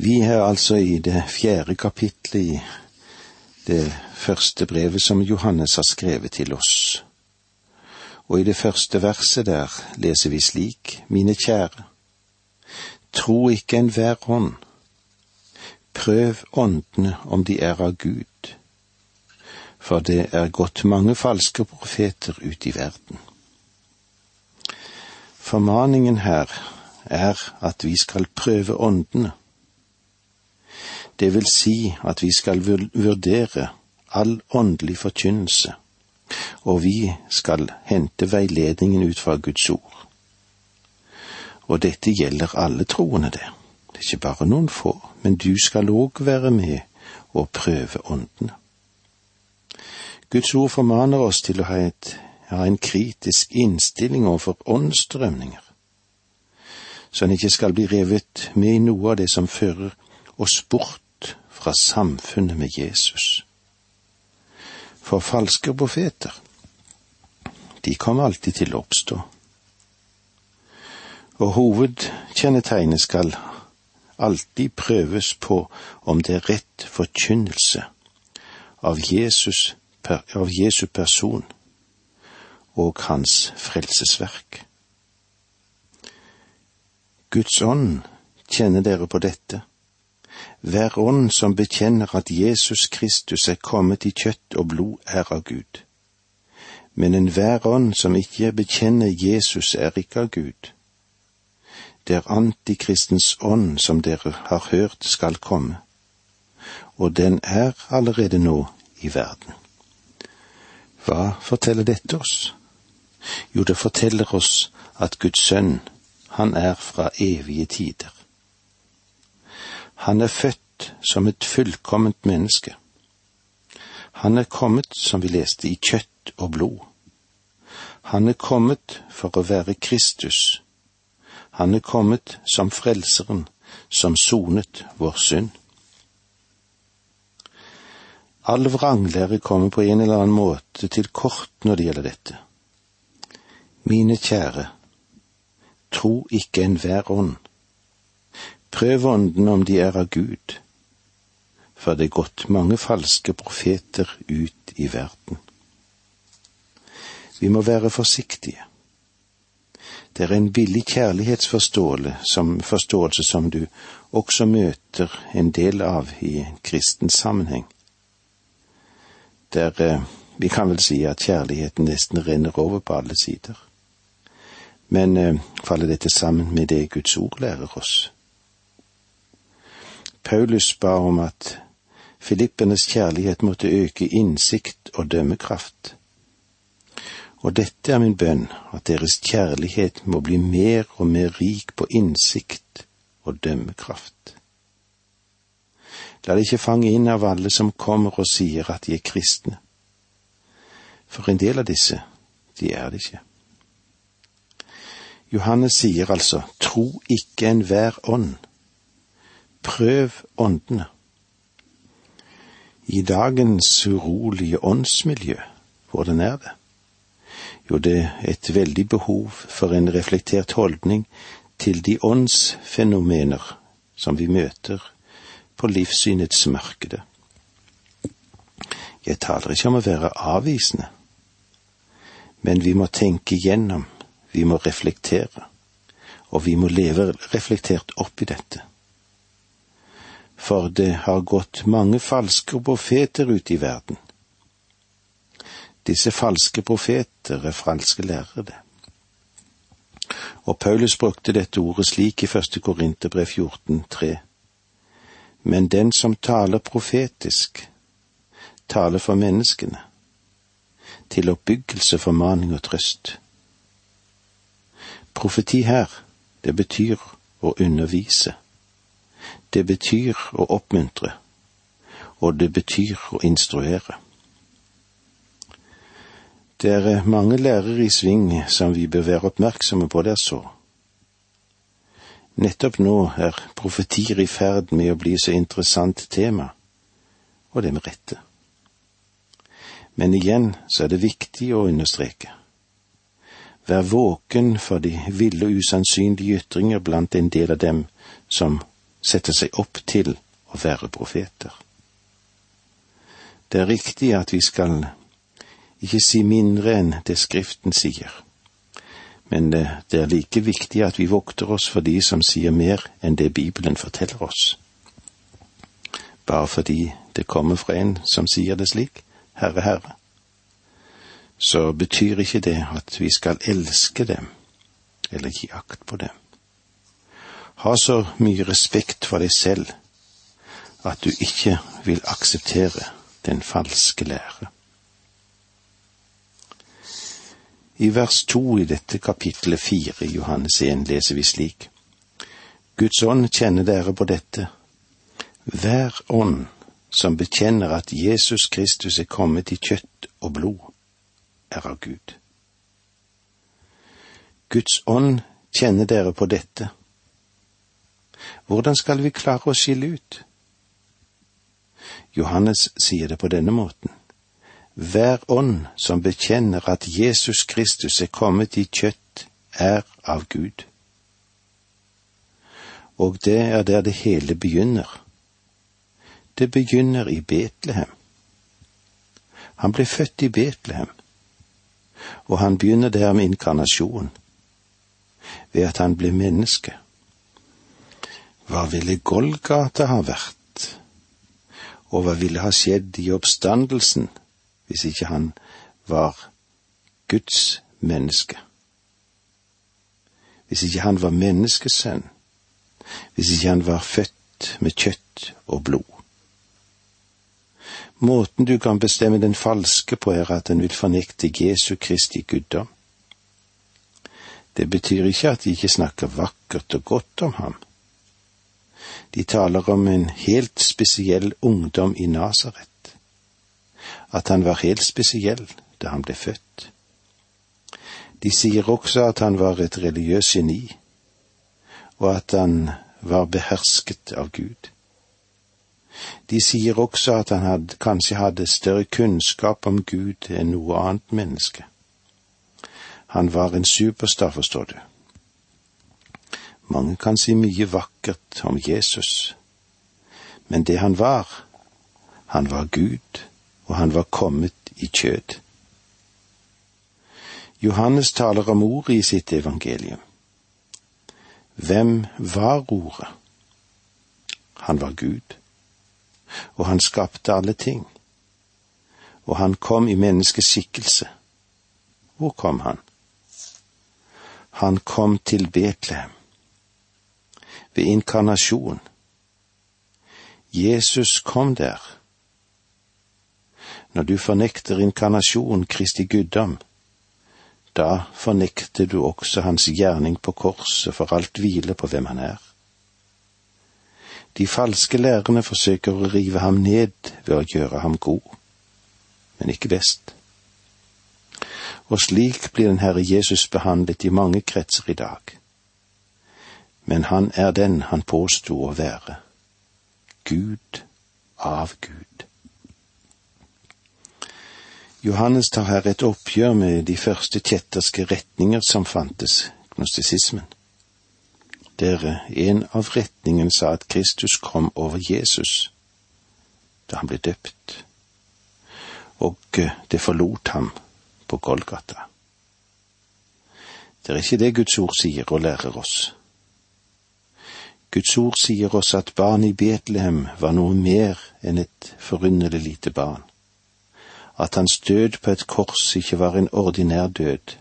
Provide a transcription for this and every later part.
Vi er altså i det fjerde kapitlet i det første brevet som Johannes har skrevet til oss. Og i det første verset der leser vi slik, mine kjære, tro ikke enhver ånd, prøv åndene om de er av Gud, for det er gått mange falske profeter ut i verden. Formaningen her er at vi skal prøve åndene det vil si at vi skal vurdere all åndelig forkynnelse, og vi skal hente veiledningen ut fra Guds ord. Og dette gjelder alle troende, det. Det er ikke bare noen få, men du skal òg være med og prøve åndene. Guds ord formaner oss til å ha, et, ha en kritisk innstilling overfor åndsstrømninger, så en ikke skal bli revet med i noe av det som fører oss bort fra samfunnet med Jesus. For falske profeter, de kommer alltid til å oppstå. Og hovedkjennetegnet skal alltid prøves på om det er rett forkynnelse av Jesus, av Jesu person og hans frelsesverk. Guds ånd kjenner dere på dette hver ånd som bekjenner at Jesus Kristus er kommet i kjøtt og blod, er av Gud. Men enhver ånd som ikke bekjenner Jesus, er ikke av Gud. Det er antikristens ånd som dere har hørt skal komme, og den er allerede nå i verden. Hva forteller dette oss? Jo, det forteller oss at Guds sønn, han er fra evige tider. Han er født som et fullkomment menneske. Han er kommet, som vi leste, i kjøtt og blod. Han er kommet for å være Kristus. Han er kommet som Frelseren, som sonet vår synd. All vranglære kommer på en eller annen måte til kort når det gjelder dette. Mine kjære, tro ikke enhver ånd, Prøv ånden om de er av Gud, for det er gått mange falske profeter ut i verden. Vi må være forsiktige. Det er en billig kjærlighetsforståelse som, du også møter en del av i en kristen sammenheng. Der eh, vi kan vel si at kjærligheten nesten renner over på alle sider. Men eh, faller dette sammen med det Guds ord lærer oss? Paulus ba om at Filippenes kjærlighet måtte øke innsikt og dømmekraft. Og dette er min bønn, at deres kjærlighet må bli mer og mer rik på innsikt og dømmekraft. La deg ikke fange inn av alle som kommer og sier at de er kristne. For en del av disse, de er det ikke. Johannes sier altså, tro ikke enhver ånd Prøv åndene. I dagens urolige åndsmiljø, hvordan er det? Jo, det er et veldig behov for en reflektert holdning til de åndsfenomener som vi møter på livssynets markede. Jeg taler ikke om å være avvisende, men vi må tenke igjennom, vi må reflektere, og vi må leve reflektert opp i dette for det har gått mange falske profeter ute i verden. Disse falske profeter er falske lærere. Og Paulus brukte dette ordet slik i første Korinterbrev 14,3. Men den som taler profetisk, taler for menneskene, til oppbyggelse, formaning og trøst. Profeti her, det betyr å undervise det betyr å oppmuntre, og det betyr å instruere. Det er mange lærere i sving som vi bør være oppmerksomme på der så. Nettopp nå er profetier i ferd med å bli så interessant tema, og det med rette. Men igjen så er det viktig å understreke. Vær våken for de ville og usannsynlige ytringer blant en del av dem som setter seg opp til å være profeter. Det er riktig at vi skal ikke si mindre enn det Skriften sier, men det er like viktig at vi vokter oss for de som sier mer enn det Bibelen forteller oss. Bare fordi det kommer fra en som sier det slik, Herre, Herre, så betyr ikke det at vi skal elske dem eller gi akt på dem. Ha så mye respekt for deg selv at du ikke vil akseptere den falske lære. I vers to i dette kapittelet fire i Johannes 1 leser vi slik. Guds ånd kjenner dere på dette. Hver ånd som bekjenner at Jesus Kristus er kommet i kjøtt og blod, er av Gud. Guds ånd kjenner dere på dette. Hvordan skal vi klare å skille ut? Johannes sier det på denne måten. Hver ånd som bekjenner at Jesus Kristus er kommet i kjøtt, er av Gud. Og det er der det hele begynner. Det begynner i Betlehem. Han ble født i Betlehem, og han begynner der med inkarnasjon, ved at han ble menneske. Hva ville Golgata ha vært, og hva ville ha skjedd i oppstandelsen hvis ikke han var Guds menneske? Hvis ikke han var menneskesønn, hvis ikke han var født med kjøtt og blod. Måten du kan bestemme den falske på, er at den vil fornekte Jesu Kristi guddom. Det betyr ikke at de ikke snakker vakkert og godt om ham. De taler om en helt spesiell ungdom i Nasaret at han var helt spesiell da han ble født. De sier også at han var et religiøst geni, og at han var behersket av Gud. De sier også at han hadde, kanskje hadde større kunnskap om Gud enn noe annet menneske. Han var en superstar, forstår du. Mange kan si mye vakkert om Jesus, men det han var, han var Gud og han var kommet i kjød. Johannes taler om ordet i sitt evangelium. Hvem var ordet? Han var Gud, og han skapte alle ting. Og han kom i menneskeskikkelse. Hvor kom han? Han kom til Betlehem. Ved inkarnasjon. Jesus kom der når du fornekter inkarnasjon, Kristi guddom, da fornekter du også hans gjerning på korset for alt hvile på hvem han er. De falske lærerne forsøker å rive ham ned ved å gjøre ham god, men ikke best. Og slik blir den Herre Jesus behandlet i mange kretser i dag. Men han er den han påsto å være. Gud av Gud. Johannes tar her et oppgjør med de første kjetterske retninger som fantes, gnostisismen. Der en av retningene sa at Kristus kom over Jesus da han ble døpt, og det forlot ham på Golgata. Det er ikke det Guds ord sier og lærer oss. Guds ord sier oss at barnet i Betlehem var noe mer enn et forunderlig lite barn at hans død på et kors ikke var en ordinær død,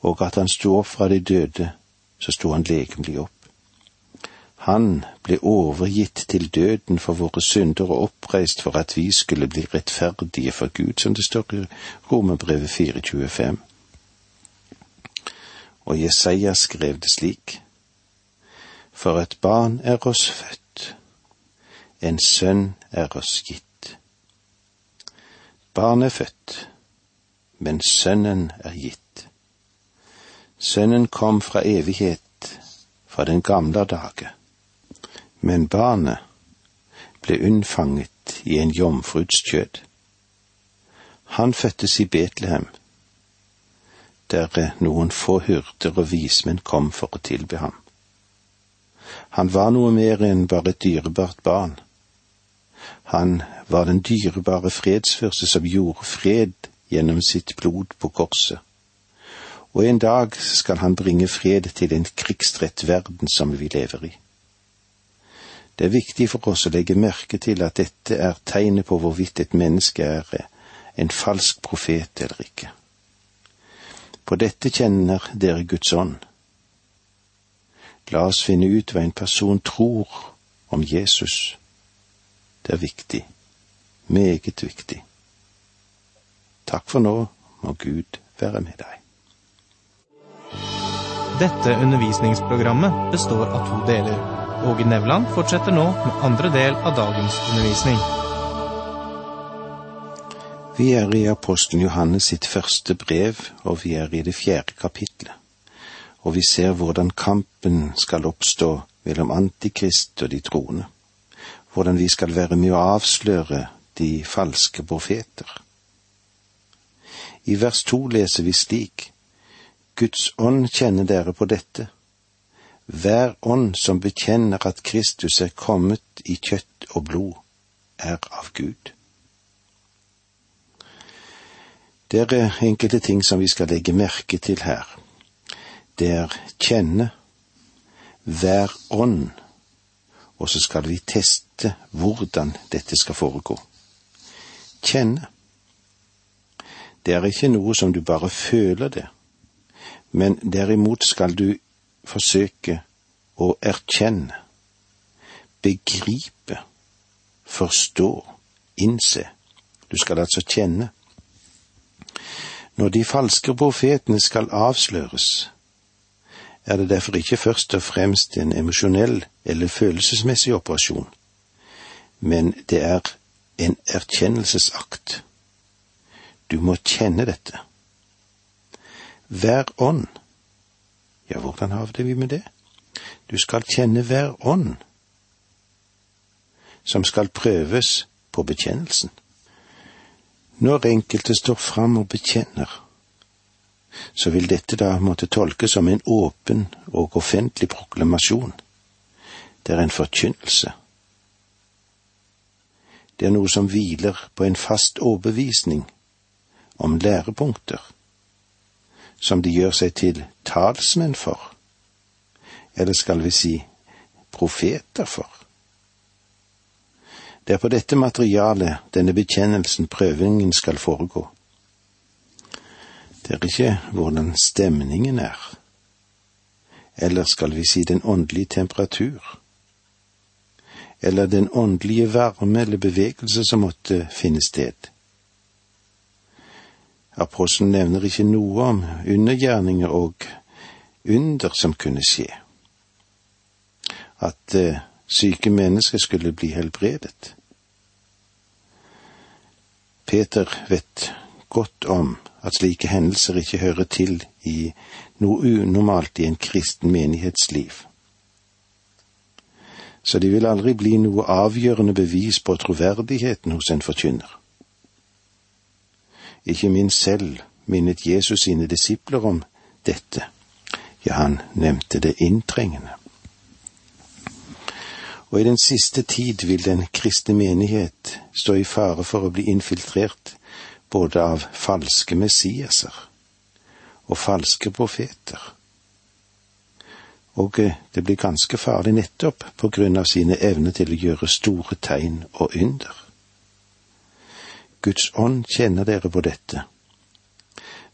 og at han sto opp fra de døde, så sto han legemlig opp. Han ble overgitt til døden for våre synder og oppreist for at vi skulle bli rettferdige for Gud, som det står i Romerbrevet 425. Og Jesaja skrev det slik. For et barn er oss født, en sønn er oss gitt. Barnet er født, men Sønnen er gitt. Sønnen kom fra evighet, fra den gamle dage. Men barnet ble unnfanget i en jomfruds kjød. Han fødtes i Betlehem, der noen få hyrder og vismenn kom for å tilbe ham. Han var noe mer enn bare et dyrebart barn. Han var den dyrebare fredsførste som gjorde fred gjennom sitt blod på korset. Og en dag skal han bringe fred til en krigsrett verden som vi lever i. Det er viktig for oss å legge merke til at dette er tegnet på hvorvidt et menneske er en falsk profet eller ikke. På dette kjenner dere Guds ånd. La oss finne ut hva en person tror om Jesus. Det er viktig. Meget viktig. Takk for nå, må Gud være med deg. Dette undervisningsprogrammet består av to deler. Åge Nevland fortsetter nå med andre del av dagens undervisning. Vi er i apostelen Johannes sitt første brev, og vi er i det fjerde kapitlet. Og vi ser hvordan kampen skal oppstå mellom Antikrist og de troende. Hvordan vi skal være med å avsløre de falske profeter. I vers to leser vi slik:" Guds ånd kjenner dere på dette. Hver ånd som bekjenner at Kristus er kommet i kjøtt og blod, er av Gud. Det er enkelte ting som vi skal legge merke til her. Det er kjenne, hver ånd, og så skal vi teste hvordan dette skal foregå. Kjenne. Det er ikke noe som du bare føler det, men derimot skal du forsøke å erkjenne, begripe, forstå, innse. Du skal altså kjenne. Når de falske profetene skal avsløres, er det derfor ikke først og fremst en emosjonell eller følelsesmessig operasjon, men det er en erkjennelsesakt. Du må kjenne dette. Hver ånd. Ja, hvordan har vi med det? Du skal kjenne hver ånd som skal prøves på bekjennelsen. Når enkelte står fram og bekjenner, så vil dette da måtte tolkes som en åpen og offentlig proklamasjon. Det er en forkynnelse. Det er noe som hviler på en fast overbevisning om lærepunkter, som de gjør seg til talsmenn for, eller skal vi si profeter for. Det er på dette materialet denne bekjennelsen, prøvingen, skal foregå. Det er ikke hvordan stemningen er, eller skal vi si den åndelige temperatur, eller den åndelige varme eller bevegelse som måtte finne sted. Apostelen nevner ikke noe om undergjerninger og under som kunne skje. At uh, syke mennesker skulle bli helbredet. Peter vet godt om at slike hendelser ikke hører til i noe unormalt i en kristen menighetsliv. Så de vil aldri bli noe avgjørende bevis på troverdigheten hos en forkynner. Ikke minst selv minnet Jesus sine disipler om dette, ja, han nevnte det inntrengende og i den siste tid vil den kristne menighet stå i fare for å bli infiltrert både av falske messiaser og falske profeter. Og eh, det blir ganske farlig nettopp på grunn av sine evner til å gjøre store tegn og ynder. Guds ånd kjenner dere på dette.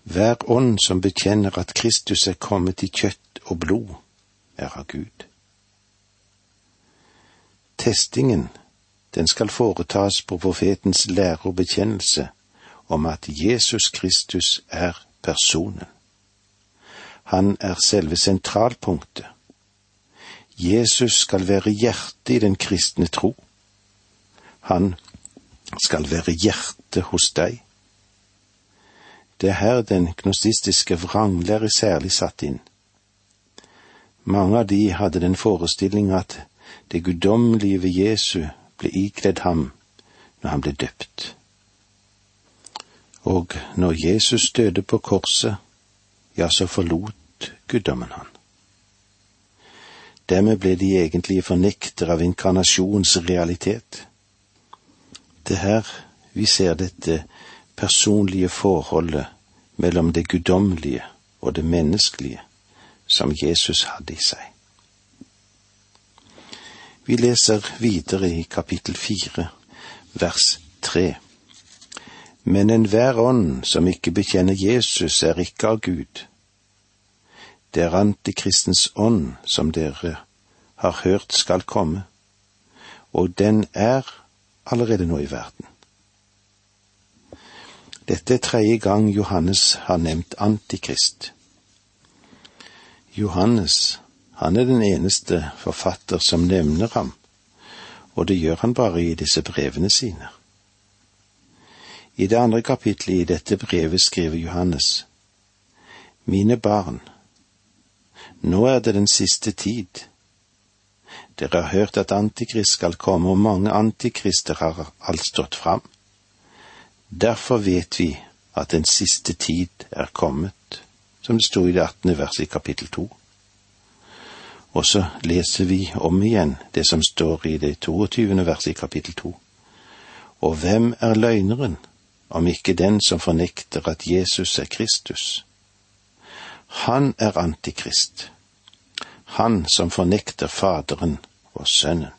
Hver ånd som bekjenner at Kristus er kommet i kjøtt og blod, er av Gud. Testingen, den skal foretas på profetens lære og bekjennelse om at Jesus Kristus er personen. Han er selve sentralpunktet. Jesus skal være hjertet i den kristne tro. Han skal være hjertet hos deg. Det er her den gnostistiske vranglære særlig satt inn. Mange av de hadde den forestilling at det guddommelige ved Jesu ble ikledd ham når han ble døpt. Og når Jesus døde på korset, ja, så forlot guddommen han. Dermed ble de egentlige fornekter av inkarnasjonens realitet. Det her vi ser dette personlige forholdet mellom det guddommelige og det menneskelige som Jesus hadde i seg. Vi leser videre i kapittel fire, vers tre. Men enhver ånd som ikke bekjenner Jesus, er ikke av Gud. Det er antikristens ånd som dere har hørt skal komme, og den er allerede nå i verden. Dette er tredje gang Johannes har nevnt Antikrist. Johannes, han er den eneste forfatter som nevner ham, og det gjør han bare i disse brevene sine. I det andre kapitlet i dette brevet skriver Johannes, Mine barn, nå er det den siste tid. Dere har hørt at Antikrist skal komme, og mange antikrister har alt stått fram. Derfor vet vi at den siste tid er kommet, som det sto i det attende verset i kapittel to. Og så leser vi om igjen det som står i det 22. verset i kapittel to. Og hvem er løgneren, om ikke den som fornekter at Jesus er Kristus? Han er antikrist, han som fornekter Faderen og Sønnen.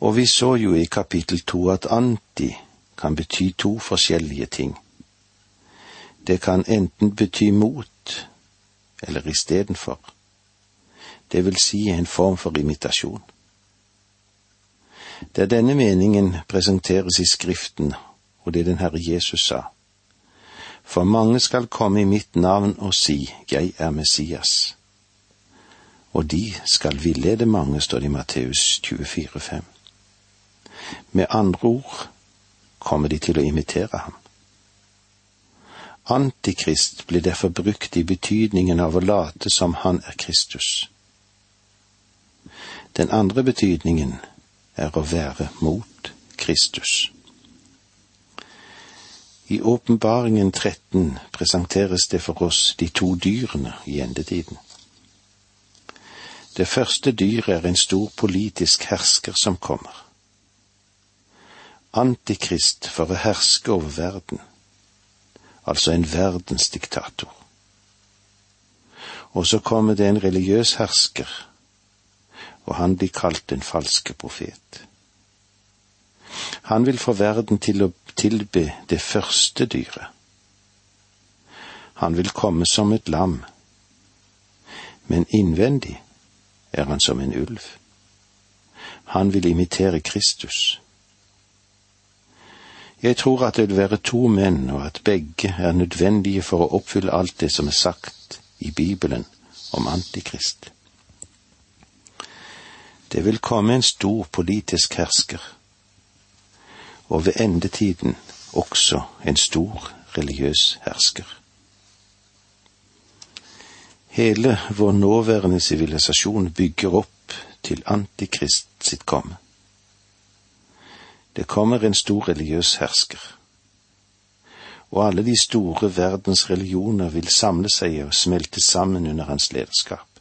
Og vi så jo i kapittel to at anti kan bety to forskjellige ting. Det kan enten bety mot eller istedenfor. Det vil si en form for imitasjon. Der denne meningen presenteres i Skriften, og det den Herre Jesus sa. For mange skal komme i mitt navn og si, Jeg er Messias. Og de skal villede mange, står det i Matteus 24, 5. Med andre ord kommer de til å imitere ham. Antikrist blir derfor brukt i betydningen av å late som han er Kristus. Den andre betydningen er å være mot Kristus. I Åpenbaringen 13 presenteres det for oss de to dyrene i endetiden. Det første dyret er en stor politisk hersker som kommer antikrist for å herske over verden, altså en verdensdiktator. Og så kommer det en religiøs hersker, og han blir kalt den falske profet. Han vil få verden til å tilbe det første dyret. Han vil komme som et lam, men innvendig er han som en ulv. Han vil imitere Kristus. Jeg tror at det vil være to menn, og at begge er nødvendige for å oppfylle alt det som er sagt i Bibelen om Antikrist. Det vil komme en stor politisk hersker, og ved endetiden også en stor religiøs hersker. Hele vår nåværende sivilisasjon bygger opp til Antikrist sitt komme. Det kommer en stor religiøs hersker. Og alle de store verdens religioner vil samle seg og smelte sammen under hans lederskap.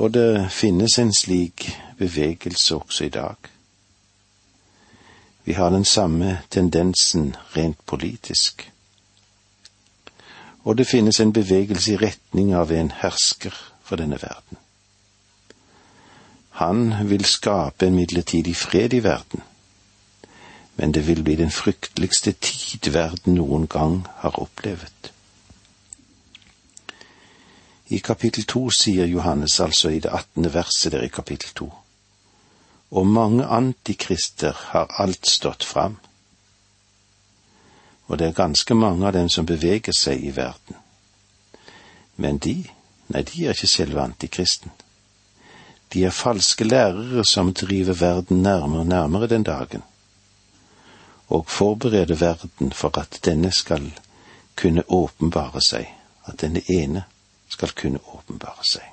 Og det finnes en slik bevegelse også i dag. Vi har den samme tendensen rent politisk. Og det finnes en bevegelse i retning av en hersker for denne verden. Han vil skape en midlertidig fred i verden, men det vil bli den frykteligste tid verden noen gang har opplevd. I kapittel to sier Johannes altså i det attende verset der i kapittel to, og mange antikrister har alt stått fram. Og det er ganske mange av dem som beveger seg i verden. Men de, nei, de er ikke selve antikristen. De er falske lærere som driver verden nærmere og nærmere den dagen, og forbereder verden for at denne skal kunne åpenbare seg, at denne ene skal kunne åpenbare seg.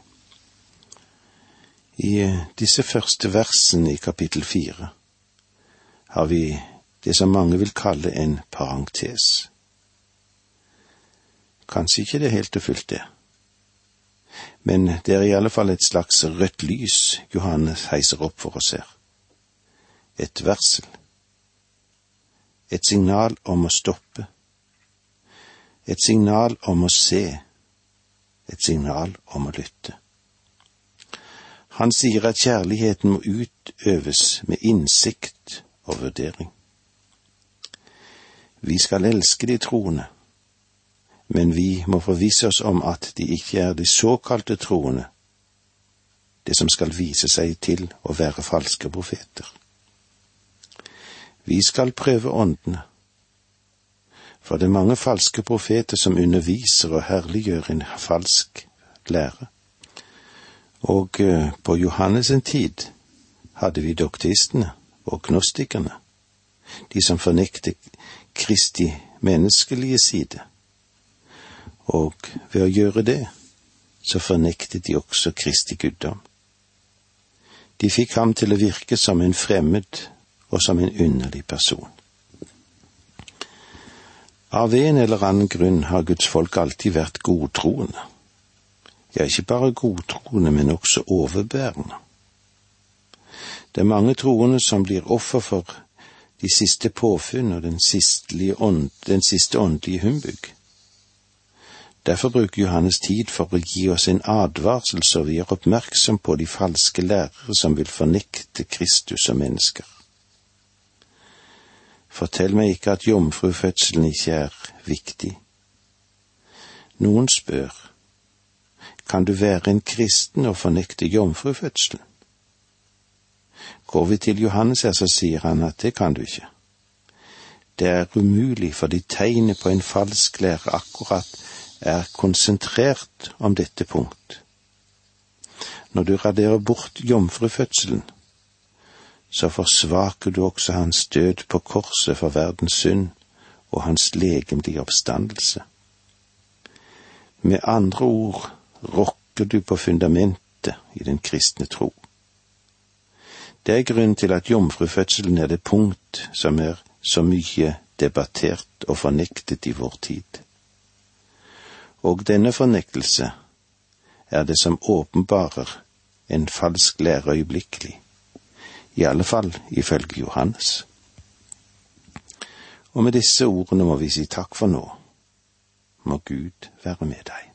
I eh, disse første versene i kapittel fire har vi det som mange vil kalle en parentes. Kanskje ikke det helt og fullt det, Men det er i alle fall et slags rødt lys Johannes heiser opp for oss her. Et varsel. Et signal om å stoppe. Et signal om å se. Et signal om å lytte. Han sier at kjærligheten må utøves med innsikt og vurdering. Vi skal elske de troende, men vi må forvisse oss om at de ikke er de såkalte troende, det som skal vise seg til å være falske profeter. Vi skal prøve åndene, for det er mange falske profeter som underviser og herliggjør en falsk lære. Og eh, på Johannes' tid hadde vi doktistene og gnostikerne, de som fornektet Kristi menneskelige side. Og ved å gjøre det, så fornektet de også Kristi guddom. De fikk ham til å virke som en fremmed og som en underlig person. Av en eller annen grunn har Guds folk alltid vært godtroende ja, ikke bare godtroende, men også overbærende. Det er mange troende som blir offer for de siste påfunn og den, ånd, den siste åndelige humbug. Derfor bruker Johannes tid for å gi oss en advarsel så vi er oppmerksom på de falske lærere som vil fornekte Kristus og mennesker. Fortell meg ikke at jomfrufødselen ikke er viktig. Noen spør, kan du være en kristen og fornekte jomfrufødselen? Går vi til Johannes her, så sier han at det kan du ikke. Det er umulig fordi tegnet på en falsk lære akkurat er konsentrert om dette punkt. Når du raderer bort jomfrufødselen, så forsvaker du også hans død på korset for verdens synd og hans legemlige oppstandelse. Med andre ord rokker du på fundamentet i den kristne tro. Det er grunnen til at jomfrufødselen er det punkt som er så mye debattert og fornektet i vår tid. Og denne fornektelse er det som åpenbarer en falsk lære øyeblikkelig, i alle fall ifølge Johannes. Og med disse ordene må vi si takk for nå. Må Gud være med deg.